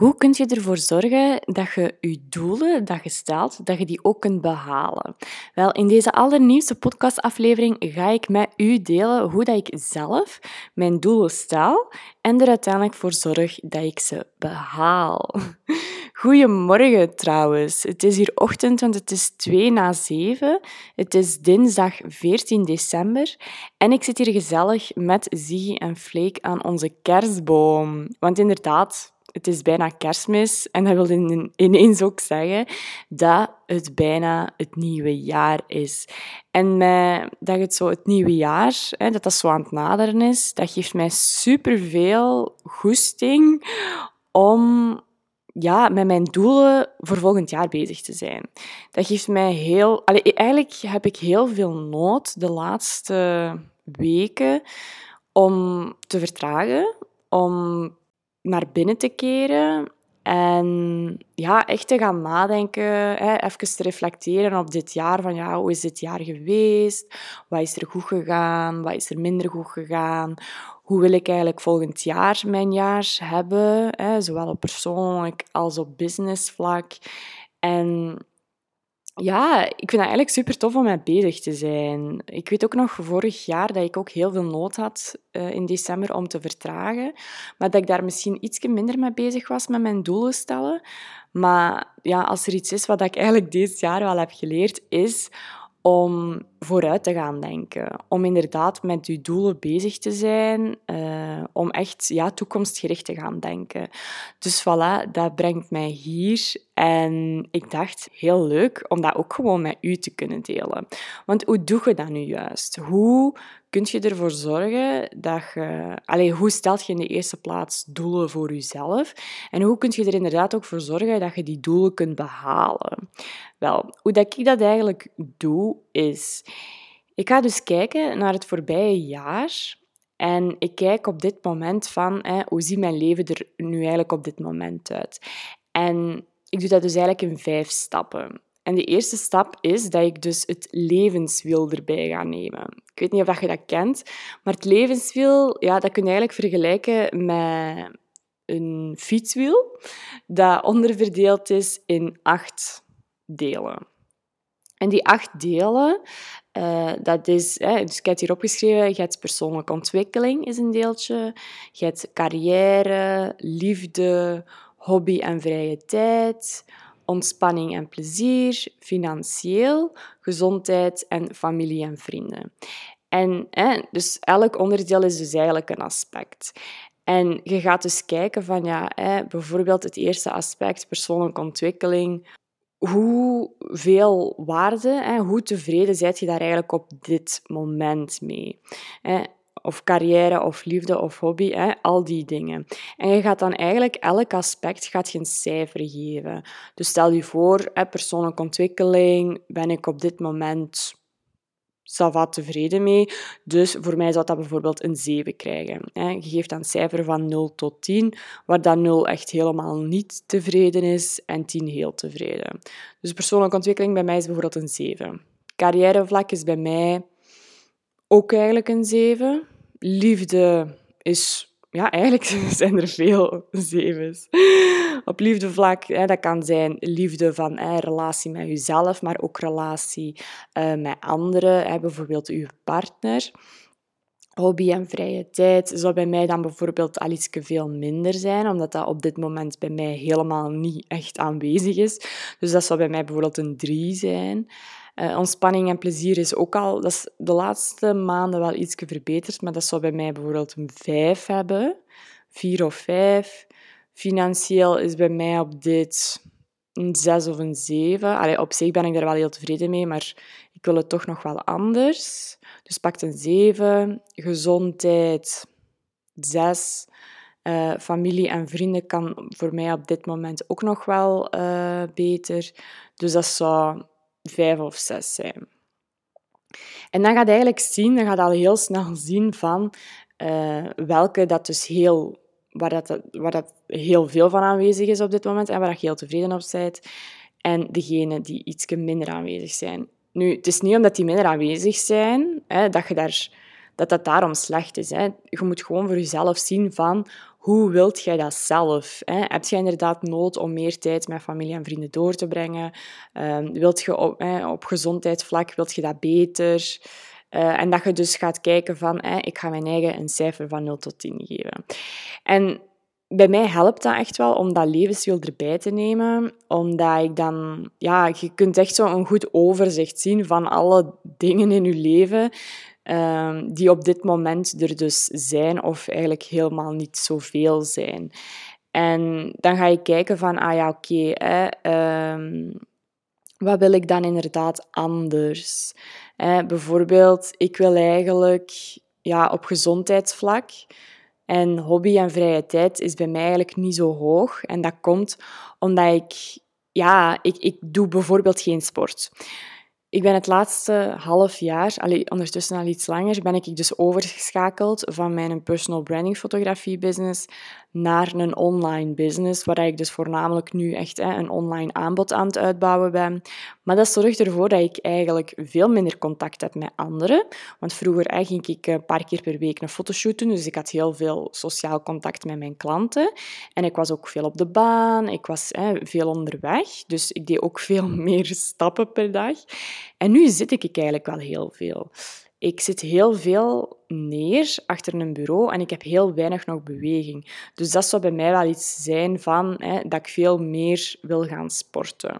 Hoe kun je ervoor zorgen dat je je doelen dat je stelt, dat je die ook kunt behalen? Wel, in deze allernieuwste podcastaflevering ga ik met u delen hoe dat ik zelf mijn doelen stel en er uiteindelijk voor zorg dat ik ze behaal. Goedemorgen trouwens. Het is hier ochtend, want het is 2 na 7. Het is dinsdag 14 december en ik zit hier gezellig met Ziggy en Flake aan onze kerstboom. Want inderdaad, het is bijna kerstmis en dat wil ineens ook zeggen dat het bijna het nieuwe jaar is. En dat het zo het nieuwe jaar, hè, dat dat zo aan het naderen is, dat geeft mij superveel goesting om ja, met mijn doelen voor volgend jaar bezig te zijn. Dat geeft mij heel... Eigenlijk heb ik heel veel nood de laatste weken om te vertragen, om naar binnen te keren en ja, echt te gaan nadenken, hè, even te reflecteren op dit jaar. Van ja, hoe is dit jaar geweest? Wat is er goed gegaan? Wat is er minder goed gegaan? Hoe wil ik eigenlijk volgend jaar mijn jaar hebben? Hè, zowel op persoonlijk als op businessvlak. En ja, ik vind het eigenlijk super tof om mee bezig te zijn. Ik weet ook nog vorig jaar dat ik ook heel veel nood had uh, in december om te vertragen. Maar dat ik daar misschien iets minder mee bezig was met mijn doelen stellen. Maar ja, als er iets is wat ik eigenlijk dit jaar wel heb geleerd, is om vooruit te gaan denken. Om inderdaad met je doelen bezig te zijn. Uh, om echt ja, toekomstgericht te gaan denken. Dus voilà, dat brengt mij hier. En ik dacht, heel leuk om dat ook gewoon met u te kunnen delen. Want hoe doe je dat nu juist? Hoe kun je ervoor zorgen dat je... Allez, hoe stelt je in de eerste plaats doelen voor jezelf? En hoe kun je er inderdaad ook voor zorgen dat je die doelen kunt behalen? Wel, hoe dat ik dat eigenlijk doe, is... Ik ga dus kijken naar het voorbije jaar en ik kijk op dit moment van hè, hoe ziet mijn leven er nu eigenlijk op dit moment uit. En ik doe dat dus eigenlijk in vijf stappen. En de eerste stap is dat ik dus het levenswiel erbij ga nemen. Ik weet niet of je dat kent, maar het levenswiel, ja, dat kun je eigenlijk vergelijken met een fietswiel dat onderverdeeld is in acht delen. En die acht delen, uh, dat is, hè, dus ik heb het hier opgeschreven, je hebt persoonlijke ontwikkeling is een deeltje, je hebt carrière, liefde, hobby en vrije tijd, ontspanning en plezier, financieel, gezondheid en familie en vrienden. En hè, dus elk onderdeel is dus eigenlijk een aspect. En je gaat dus kijken van, ja, hè, bijvoorbeeld het eerste aspect, persoonlijke ontwikkeling, hoeveel waarde, hè, hoe tevreden zijt je daar eigenlijk op dit moment mee? Of carrière, of liefde, of hobby, hè? al die dingen. En je gaat dan eigenlijk elk aspect gaat je een cijfer geven. Dus stel je voor, hè, persoonlijke ontwikkeling, ben ik op dit moment va tevreden mee. Dus voor mij zou dat bijvoorbeeld een 7 krijgen. Je geeft dan een cijfer van 0 tot 10, waar dan 0 echt helemaal niet tevreden is en 10 heel tevreden. Dus persoonlijke ontwikkeling bij mij is bijvoorbeeld een 7. Carrièrevlak is bij mij ook eigenlijk een 7. Liefde is ja, eigenlijk zijn er veel zevens. Op liefdevlak, hè, dat kan zijn liefde van hè, relatie met jezelf, maar ook relatie uh, met anderen, hè, bijvoorbeeld uw partner. Hobby en vrije tijd zou bij mij dan bijvoorbeeld al iets veel minder zijn, omdat dat op dit moment bij mij helemaal niet echt aanwezig is. Dus dat zou bij mij bijvoorbeeld een 3 zijn. Uh, ontspanning en plezier is ook al, dat is de laatste maanden wel iets verbeterd, maar dat zou bij mij bijvoorbeeld een 5 hebben, 4 of 5. Financieel is bij mij op dit een 6 of een 7. Allee, op zich ben ik daar wel heel tevreden mee, maar ik wil het toch nog wel anders. Dus pak een 7. Gezondheid 6. Uh, eh, familie en vrienden kan voor mij op dit moment ook nog wel uh, beter. Dus dat zou vijf of zes zijn. En dan gaat eigenlijk zien, dan gaat al heel snel zien van uh, welke dat dus heel, waar, dat, waar dat heel veel van aanwezig is op dit moment en waar je heel tevreden op bent. En degene die iets minder aanwezig zijn. Nu, het is niet omdat die minder aanwezig zijn, hè, dat, je daar, dat dat daarom slecht is. Hè. Je moet gewoon voor jezelf zien van hoe wilt jij dat zelf? Hè? Heb jij inderdaad nood om meer tijd met familie en vrienden door te brengen? Um, wilt je op, op gezondheidsvlak, wilt je dat beter? Uh, en dat je dus gaat kijken van, ik ga mijn eigen een cijfer van 0 tot 10 geven. En bij mij helpt dat echt wel om dat levenswiel erbij te nemen, omdat ik dan, ja, je kunt echt zo een goed overzicht zien van alle dingen in je leven uh, die op dit moment er dus zijn of eigenlijk helemaal niet zoveel zijn. En dan ga je kijken van, ah ja, oké, um, wat wil ik dan inderdaad anders? Bijvoorbeeld, ik wil eigenlijk ja, op gezondheidsvlak en hobby en vrije tijd is bij mij eigenlijk niet zo hoog. En dat komt omdat ik, ja, ik, ik doe bijvoorbeeld geen sport. Ik ben het laatste half jaar, allee, ondertussen al iets langer, ben ik dus overgeschakeld van mijn personal branding fotografie business naar een online business, waar ik dus voornamelijk nu echt hè, een online aanbod aan het uitbouwen ben. Maar dat zorgt ervoor dat ik eigenlijk veel minder contact heb met anderen. Want vroeger ging ik een paar keer per week een fotoshoot dus ik had heel veel sociaal contact met mijn klanten. En ik was ook veel op de baan, ik was hè, veel onderweg, dus ik deed ook veel meer stappen per dag. En nu zit ik eigenlijk wel heel veel. Ik zit heel veel neer achter een bureau en ik heb heel weinig nog beweging. Dus dat zou bij mij wel iets zijn van hè, dat ik veel meer wil gaan sporten.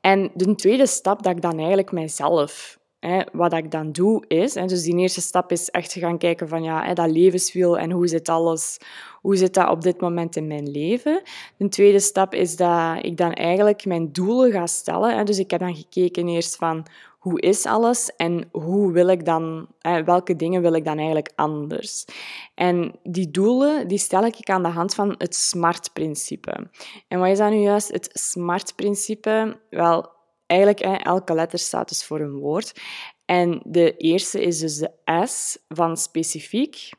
En de tweede stap dat ik dan eigenlijk mijzelf, hè, wat ik dan doe, is... Hè, dus die eerste stap is echt gaan kijken van ja, hè, dat levenswiel en hoe zit alles... Hoe zit dat op dit moment in mijn leven? De tweede stap is dat ik dan eigenlijk mijn doelen ga stellen. Dus ik heb dan gekeken eerst van hoe is alles en hoe wil ik dan, welke dingen wil ik dan eigenlijk anders? En die doelen die stel ik aan de hand van het SMART-principe. En wat is dat nu juist, het SMART-principe? Wel, eigenlijk elke letter staat dus voor een woord. En de eerste is dus de S van specifiek,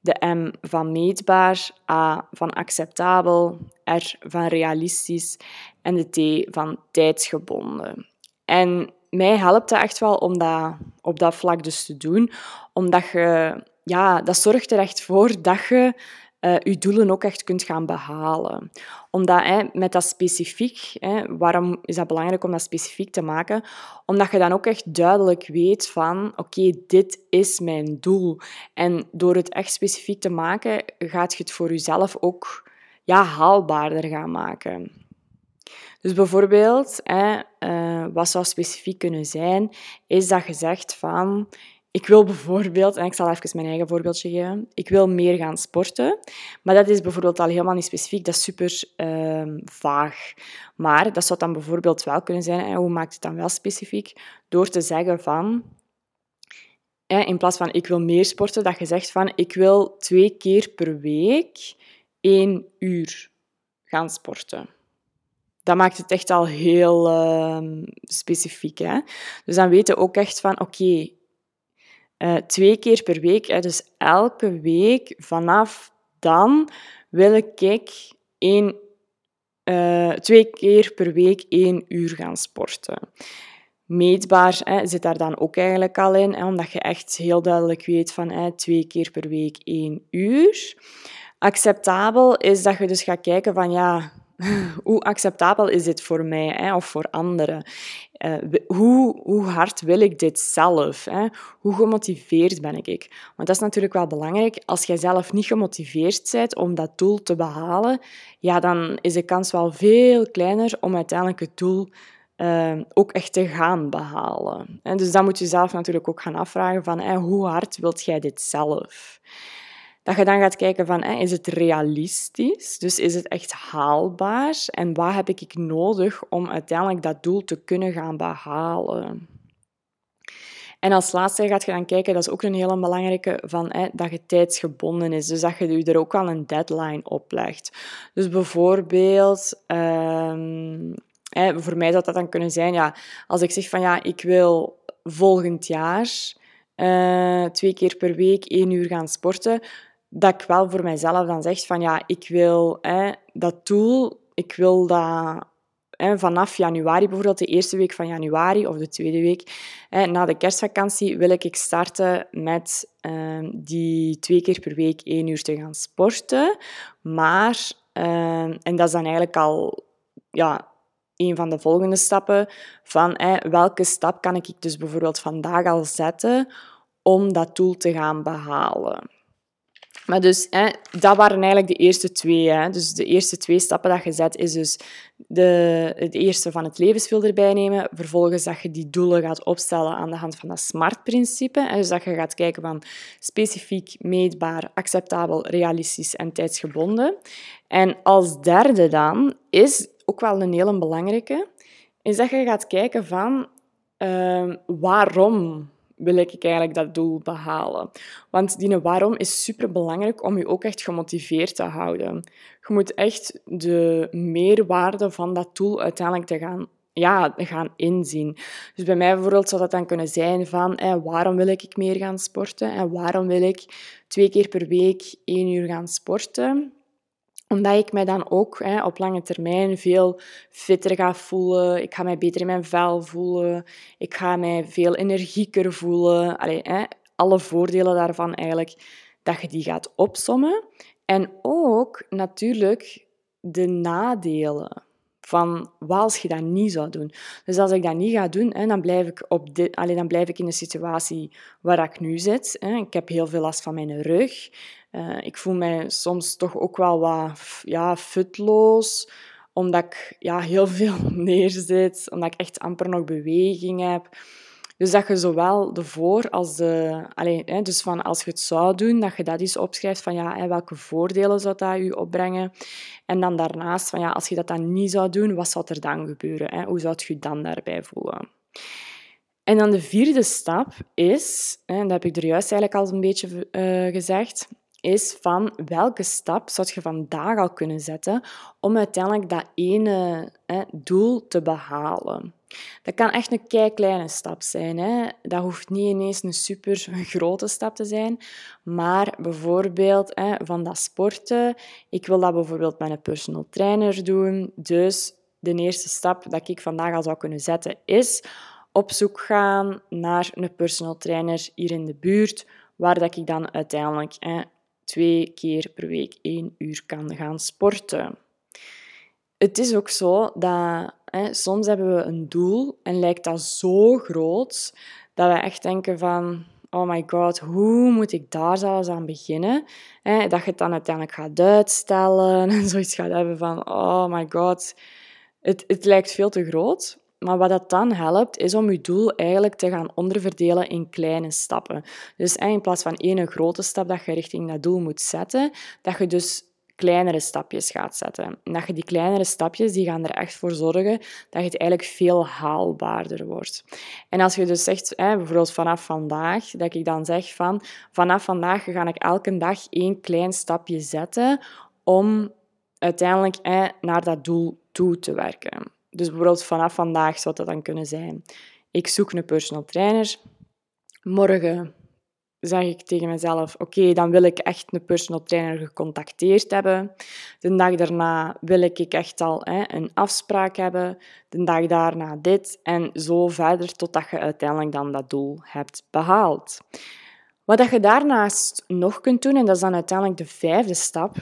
de M van meetbaar, A van acceptabel, R van realistisch en de T van tijdsgebonden. En mij helpt dat echt wel om dat op dat vlak dus te doen. Omdat je, ja, dat zorgt er echt voor dat je uh, je doelen ook echt kunt gaan behalen. Omdat hè, met dat specifiek, hè, waarom is dat belangrijk om dat specifiek te maken? Omdat je dan ook echt duidelijk weet van, oké, dit is mijn doel. En door het echt specifiek te maken, gaat je het voor jezelf ook ja, haalbaarder gaan maken. Dus bijvoorbeeld, hè, uh, wat zou specifiek kunnen zijn, is dat je zegt van... Ik wil bijvoorbeeld, en ik zal even mijn eigen voorbeeldje geven, ik wil meer gaan sporten. Maar dat is bijvoorbeeld al helemaal niet specifiek, dat is super uh, vaag. Maar dat zou dan bijvoorbeeld wel kunnen zijn, en hoe maakt het dan wel specifiek? Door te zeggen van, in plaats van ik wil meer sporten, dat je zegt van ik wil twee keer per week één uur gaan sporten dat maakt het echt al heel uh, specifiek. Hè? Dus dan weten we ook echt van, oké, uh, twee keer per week, hè, dus elke week vanaf dan wil ik één, uh, twee keer per week één uur gaan sporten. Meetbaar hè, zit daar dan ook eigenlijk al in, hè, omdat je echt heel duidelijk weet van hè, twee keer per week één uur. Acceptabel is dat je dus gaat kijken van ja, hoe acceptabel is dit voor mij hè, of voor anderen? Uh, hoe, hoe hard wil ik dit zelf? Hè? Hoe gemotiveerd ben ik? Want dat is natuurlijk wel belangrijk. Als jij zelf niet gemotiveerd bent om dat doel te behalen, ja, dan is de kans wel veel kleiner om uiteindelijk het doel uh, ook echt te gaan behalen. En dus dan moet je zelf natuurlijk ook gaan afvragen van hoe hard wilt jij dit zelf? Dat je dan gaat kijken van, is het realistisch? Dus is het echt haalbaar? En wat heb ik nodig om uiteindelijk dat doel te kunnen gaan behalen? En als laatste gaat je dan kijken, dat is ook een hele belangrijke, van, hè, dat je tijdsgebonden is. Dus dat je er ook wel een deadline op legt. Dus bijvoorbeeld, um, hè, voor mij zou dat dan kunnen zijn, ja, als ik zeg van ja, ik wil volgend jaar uh, twee keer per week één uur gaan sporten, dat ik wel voor mijzelf dan zeg van ja, ik wil hè, dat doel, ik wil dat hè, vanaf januari, bijvoorbeeld de eerste week van januari of de tweede week, hè, na de kerstvakantie, wil ik starten met ehm, die twee keer per week één uur te gaan sporten. Maar, ehm, en dat is dan eigenlijk al ja, een van de volgende stappen, van hè, welke stap kan ik dus bijvoorbeeld vandaag al zetten om dat doel te gaan behalen. Maar dus, hè, dat waren eigenlijk de eerste twee. Hè. Dus de eerste twee stappen dat je zet, is dus de, het eerste van het levensfilter erbij nemen. Vervolgens dat je die doelen gaat opstellen aan de hand van dat SMART-principe. Dus dat je gaat kijken van specifiek, meetbaar, acceptabel, realistisch en tijdsgebonden. En als derde dan, is ook wel een hele belangrijke, is dat je gaat kijken van uh, waarom wil ik eigenlijk dat doel behalen? Want die waarom is super belangrijk om je ook echt gemotiveerd te houden. Je moet echt de meerwaarde van dat doel uiteindelijk te gaan ja, gaan inzien. Dus bij mij bijvoorbeeld zou dat dan kunnen zijn van waarom wil ik meer gaan sporten en waarom wil ik twee keer per week één uur gaan sporten omdat ik mij dan ook hè, op lange termijn veel fitter ga voelen. Ik ga mij beter in mijn vel voelen. Ik ga mij veel energieker voelen. Hè, alle voordelen daarvan eigenlijk, dat je die gaat opsommen. En ook natuurlijk de nadelen van wat als je dat niet zou doen. Dus als ik dat niet ga doen, hè, dan, blijf ik op dan blijf ik in de situatie waar ik nu zit. Hè. Ik heb heel veel last van mijn rug. Uh, ik voel mij soms toch ook wel wat ja, futloos, omdat ik ja, heel veel neerzit, omdat ik echt amper nog beweging heb. Dus dat je zowel de voor- als de... Allez, hè, dus van als je het zou doen, dat je dat eens opschrijft van ja, welke voordelen zou dat je opbrengen. En dan daarnaast van ja, als je dat dan niet zou doen, wat zou er dan gebeuren? Hè? Hoe zou je je dan daarbij voelen? En dan de vierde stap is, dat heb ik er juist eigenlijk al een beetje uh, gezegd, is van welke stap zou je vandaag al kunnen zetten om uiteindelijk dat ene hè, doel te behalen. Dat kan echt een kei kleine stap zijn. Hè. Dat hoeft niet ineens een super grote stap te zijn. Maar bijvoorbeeld hè, van dat sporten. Ik wil dat bijvoorbeeld met een personal trainer doen. Dus de eerste stap dat ik vandaag al zou kunnen zetten is op zoek gaan naar een personal trainer hier in de buurt. Waar dat ik dan uiteindelijk hè, twee keer per week één uur kan gaan sporten. Het is ook zo dat hè, soms hebben we een doel en lijkt dat zo groot dat we echt denken van oh my god, hoe moet ik daar zelfs aan beginnen? Hè, dat je het dan uiteindelijk gaat uitstellen en zoiets gaat hebben van oh my god, het, het lijkt veel te groot. Maar wat dat dan helpt, is om je doel eigenlijk te gaan onderverdelen in kleine stappen. Dus in plaats van één grote stap dat je richting dat doel moet zetten, dat je dus kleinere stapjes gaat zetten. En dat je die kleinere stapjes, die gaan er echt voor zorgen dat het eigenlijk veel haalbaarder wordt. En als je dus zegt, bijvoorbeeld vanaf vandaag, dat ik dan zeg van, vanaf vandaag ga ik elke dag één klein stapje zetten om uiteindelijk naar dat doel toe te werken. Dus bijvoorbeeld vanaf vandaag zou dat dan kunnen zijn. Ik zoek een personal trainer. Morgen zeg ik tegen mezelf, oké, dan wil ik echt een personal trainer gecontacteerd hebben. De dag daarna wil ik echt al hè, een afspraak hebben. De dag daarna dit. En zo verder totdat je uiteindelijk dan dat doel hebt behaald. Wat je daarnaast nog kunt doen, en dat is dan uiteindelijk de vijfde stap,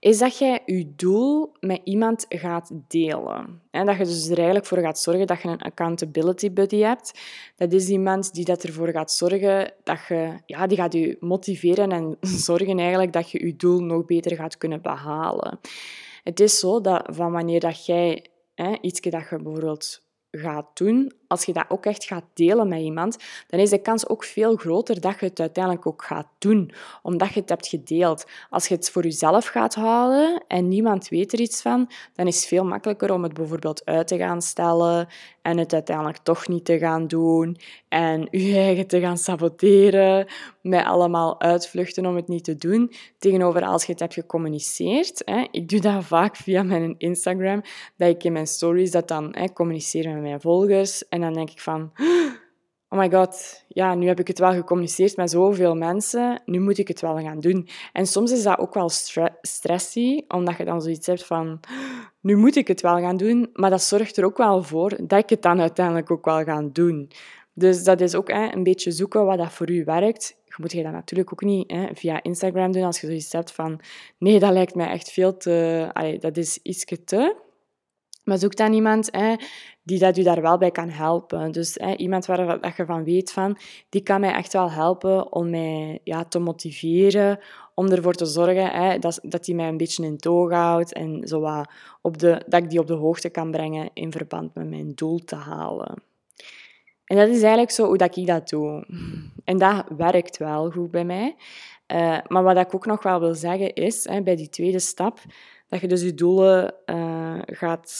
is dat jij je doel met iemand gaat delen. En dat je dus er eigenlijk voor gaat zorgen dat je een accountability buddy hebt. Dat is iemand die dat ervoor gaat zorgen dat je, ja, die gaat je motiveren en zorgen eigenlijk dat je je doel nog beter gaat kunnen behalen. Het is zo dat van wanneer dat jij hè, iets dat je bijvoorbeeld gaat doen, als je dat ook echt gaat delen met iemand, dan is de kans ook veel groter dat je het uiteindelijk ook gaat doen, omdat je het hebt gedeeld. Als je het voor jezelf gaat houden en niemand weet er iets van, dan is het veel makkelijker om het bijvoorbeeld uit te gaan stellen en het uiteindelijk toch niet te gaan doen en je eigen te gaan saboteren met allemaal uitvluchten om het niet te doen, tegenover als je het hebt gecommuniceerd. Hè. Ik doe dat vaak via mijn Instagram, dat ik in mijn stories dat dan hè, communiceer met mijn volgers en dan denk ik van, oh my god, ja, nu heb ik het wel gecommuniceerd met zoveel mensen, nu moet ik het wel gaan doen. En soms is dat ook wel stre stressy, omdat je dan zoiets hebt van, Nu moet ik het wel gaan doen, maar dat zorgt er ook wel voor dat ik het dan uiteindelijk ook wel ga doen. Dus dat is ook hè, een beetje zoeken wat dat voor u werkt. Je moet je dat natuurlijk ook niet hè, via Instagram doen als je zoiets hebt van nee, dat lijkt mij echt veel te... Dat is iets te... Maar zoek dan iemand hè, die dat u daar wel bij kan helpen. Dus hè, iemand waar dat je van weet van, die kan mij echt wel helpen om mij ja, te motiveren, om ervoor te zorgen hè, dat, dat die mij een beetje in toog houdt en zo wat op de, dat ik die op de hoogte kan brengen in verband met mijn doel te halen. En dat is eigenlijk zo hoe dat ik dat doe. En dat werkt wel goed bij mij. Uh, maar wat ik ook nog wel wil zeggen is, hè, bij die tweede stap, dat je dus je doelen uh, gaat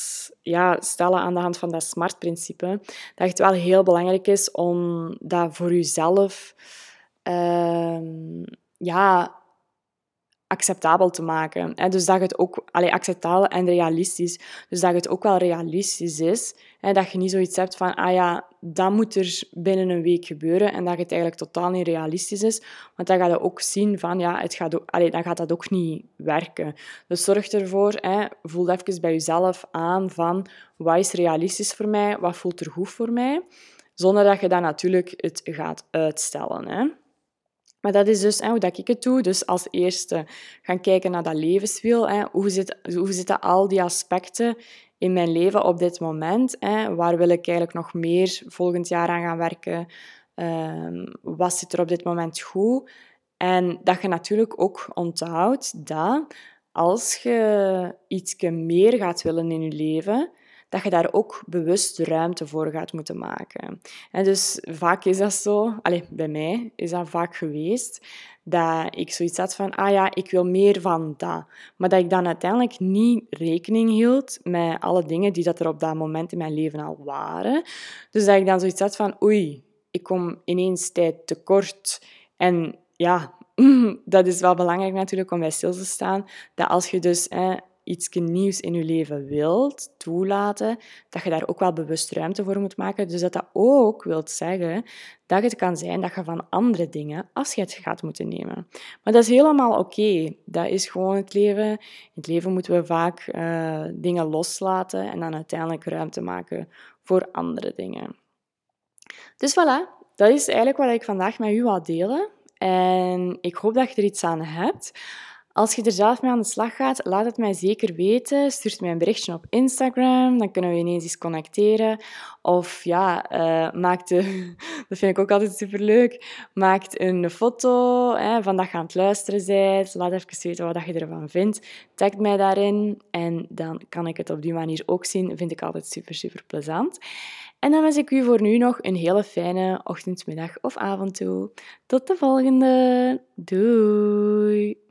ja, stellen aan de hand van dat SMART-principe. Dat het wel heel belangrijk is om dat voor jezelf uh, ja, acceptabel te maken. Dus dat het ook allee, acceptabel en realistisch. Dus dat het ook wel realistisch is. Dat je niet zoiets hebt van, ah ja, dat moet er binnen een week gebeuren. En dat het eigenlijk totaal niet realistisch is. Want dan ga je ook zien van, ja, het gaat allee, dan gaat dat ook niet werken. Dus zorg ervoor, hè, voel even bij jezelf aan van, wat is realistisch voor mij? Wat voelt er goed voor mij? Zonder dat je dan natuurlijk het gaat uitstellen. Hè. Maar dat is dus hè, hoe dat ik het doe. Dus als eerste gaan kijken naar dat levenswiel. Hè. Hoe, zit, hoe zitten al die aspecten in mijn leven op dit moment? Hè? Waar wil ik eigenlijk nog meer volgend jaar aan gaan werken? Um, wat zit er op dit moment goed? En dat je natuurlijk ook onthoudt dat als je iets meer gaat willen in je leven, dat je daar ook bewust ruimte voor gaat moeten maken. En dus vaak is dat zo, allez, bij mij is dat vaak geweest, dat ik zoiets had van, ah ja, ik wil meer van dat. Maar dat ik dan uiteindelijk niet rekening hield met alle dingen die dat er op dat moment in mijn leven al waren. Dus dat ik dan zoiets had van, oei, ik kom ineens tijd tekort. En ja, dat is wel belangrijk natuurlijk om bij stil te staan, dat als je dus iets nieuws in je leven wilt toelaten, dat je daar ook wel bewust ruimte voor moet maken. Dus dat dat ook wil zeggen dat het kan zijn dat je van andere dingen afscheid gaat moeten nemen. Maar dat is helemaal oké. Dat is gewoon het leven. In het leven moeten we vaak uh, dingen loslaten en dan uiteindelijk ruimte maken voor andere dingen. Dus voilà, dat is eigenlijk wat ik vandaag met u wil delen. En ik hoop dat je er iets aan hebt. Als je er zelf mee aan de slag gaat, laat het mij zeker weten. Stuur mij een berichtje op Instagram, dan kunnen we ineens eens connecteren. Of ja, uh, maak dat vind ik ook altijd superleuk, maak een foto hè, van dat je aan het luisteren bent. Laat even weten wat je ervan vindt. Tag mij daarin en dan kan ik het op die manier ook zien. vind ik altijd super, super plezant. En dan wens ik u voor nu nog een hele fijne ochtend, middag of avond toe. Tot de volgende. Doei!